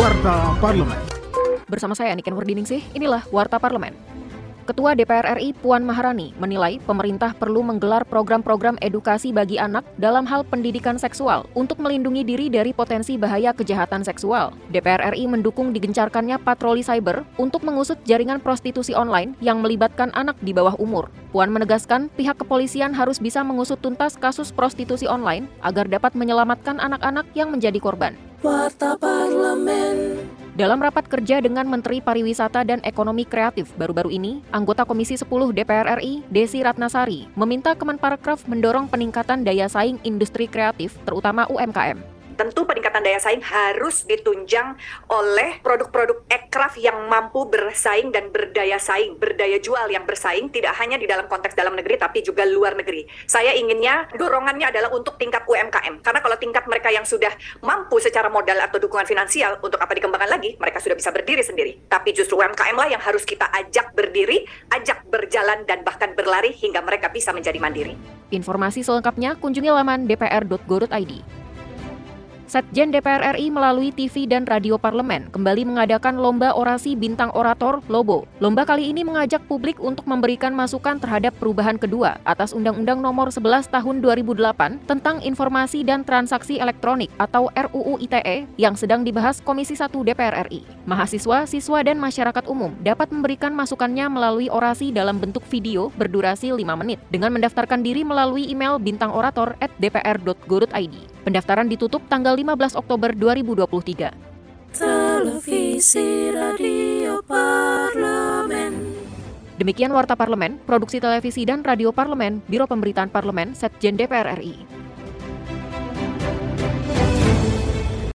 Warta Parlemen. Bersama saya Niken Wardiningsih, inilah Warta Parlemen. Ketua DPR RI Puan Maharani menilai pemerintah perlu menggelar program-program edukasi bagi anak dalam hal pendidikan seksual untuk melindungi diri dari potensi bahaya kejahatan seksual. DPR RI mendukung digencarkannya patroli cyber untuk mengusut jaringan prostitusi online yang melibatkan anak di bawah umur. Puan menegaskan pihak kepolisian harus bisa mengusut tuntas kasus prostitusi online agar dapat menyelamatkan anak-anak yang menjadi korban. Warta Parlemen. Dalam rapat kerja dengan Menteri Pariwisata dan Ekonomi Kreatif baru-baru ini, anggota Komisi 10 DPR RI, Desi Ratnasari, meminta Kemenparekraf mendorong peningkatan daya saing industri kreatif, terutama UMKM tentu peningkatan daya saing harus ditunjang oleh produk-produk ekraf yang mampu bersaing dan berdaya saing, berdaya jual yang bersaing tidak hanya di dalam konteks dalam negeri tapi juga luar negeri. Saya inginnya dorongannya adalah untuk tingkat UMKM karena kalau tingkat mereka yang sudah mampu secara modal atau dukungan finansial untuk apa dikembangkan lagi, mereka sudah bisa berdiri sendiri. Tapi justru UMKM lah yang harus kita ajak berdiri, ajak berjalan dan bahkan berlari hingga mereka bisa menjadi mandiri. Informasi selengkapnya kunjungi laman dpr.go.id. Setjen DPR RI melalui TV dan radio parlemen kembali mengadakan lomba orasi bintang orator Lobo. Lomba kali ini mengajak publik untuk memberikan masukan terhadap perubahan kedua atas Undang-Undang Nomor 11 Tahun 2008 tentang Informasi dan Transaksi Elektronik atau RUU ITE yang sedang dibahas Komisi 1 DPR RI. Mahasiswa, siswa, dan masyarakat umum dapat memberikan masukannya melalui orasi dalam bentuk video berdurasi 5 menit dengan mendaftarkan diri melalui email bintangorator@dpr.go.id. Pendaftaran ditutup tanggal 15 Oktober 2023. Televisi Radio Parlemen. Demikian Warta Parlemen, Produksi Televisi dan Radio Parlemen, Biro Pemberitaan Parlemen, Setjen DPR RI.